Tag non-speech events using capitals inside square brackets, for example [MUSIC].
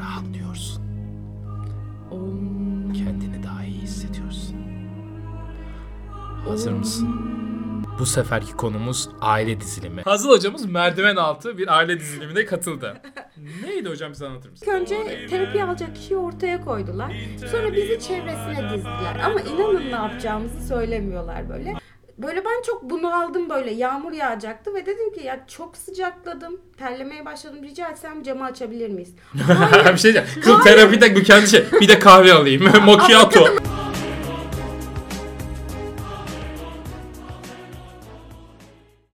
Rahatlıyorsun. Kendini daha iyi hissediyorsun. Hazır mısın? Bu seferki konumuz aile dizilimi. Hazıl hocamız merdiven altı bir aile dizilimine katıldı. [LAUGHS] Neydi hocam bize anlatır mısın? İlk önce terapi alacak kişiyi ortaya koydular. Sonra bizi çevresine dizdiler. Ama inanın ne yapacağımızı söylemiyorlar böyle. Böyle ben çok bunaldım böyle. Yağmur yağacaktı ve dedim ki ya çok sıcakladım. Terlemeye başladım. Rica etsem camı açabilir miyiz? [LAUGHS] bir şey diyeceğim. Kız terapide bu kendi şey. Bir de kahve alayım. [LAUGHS] Macchiato.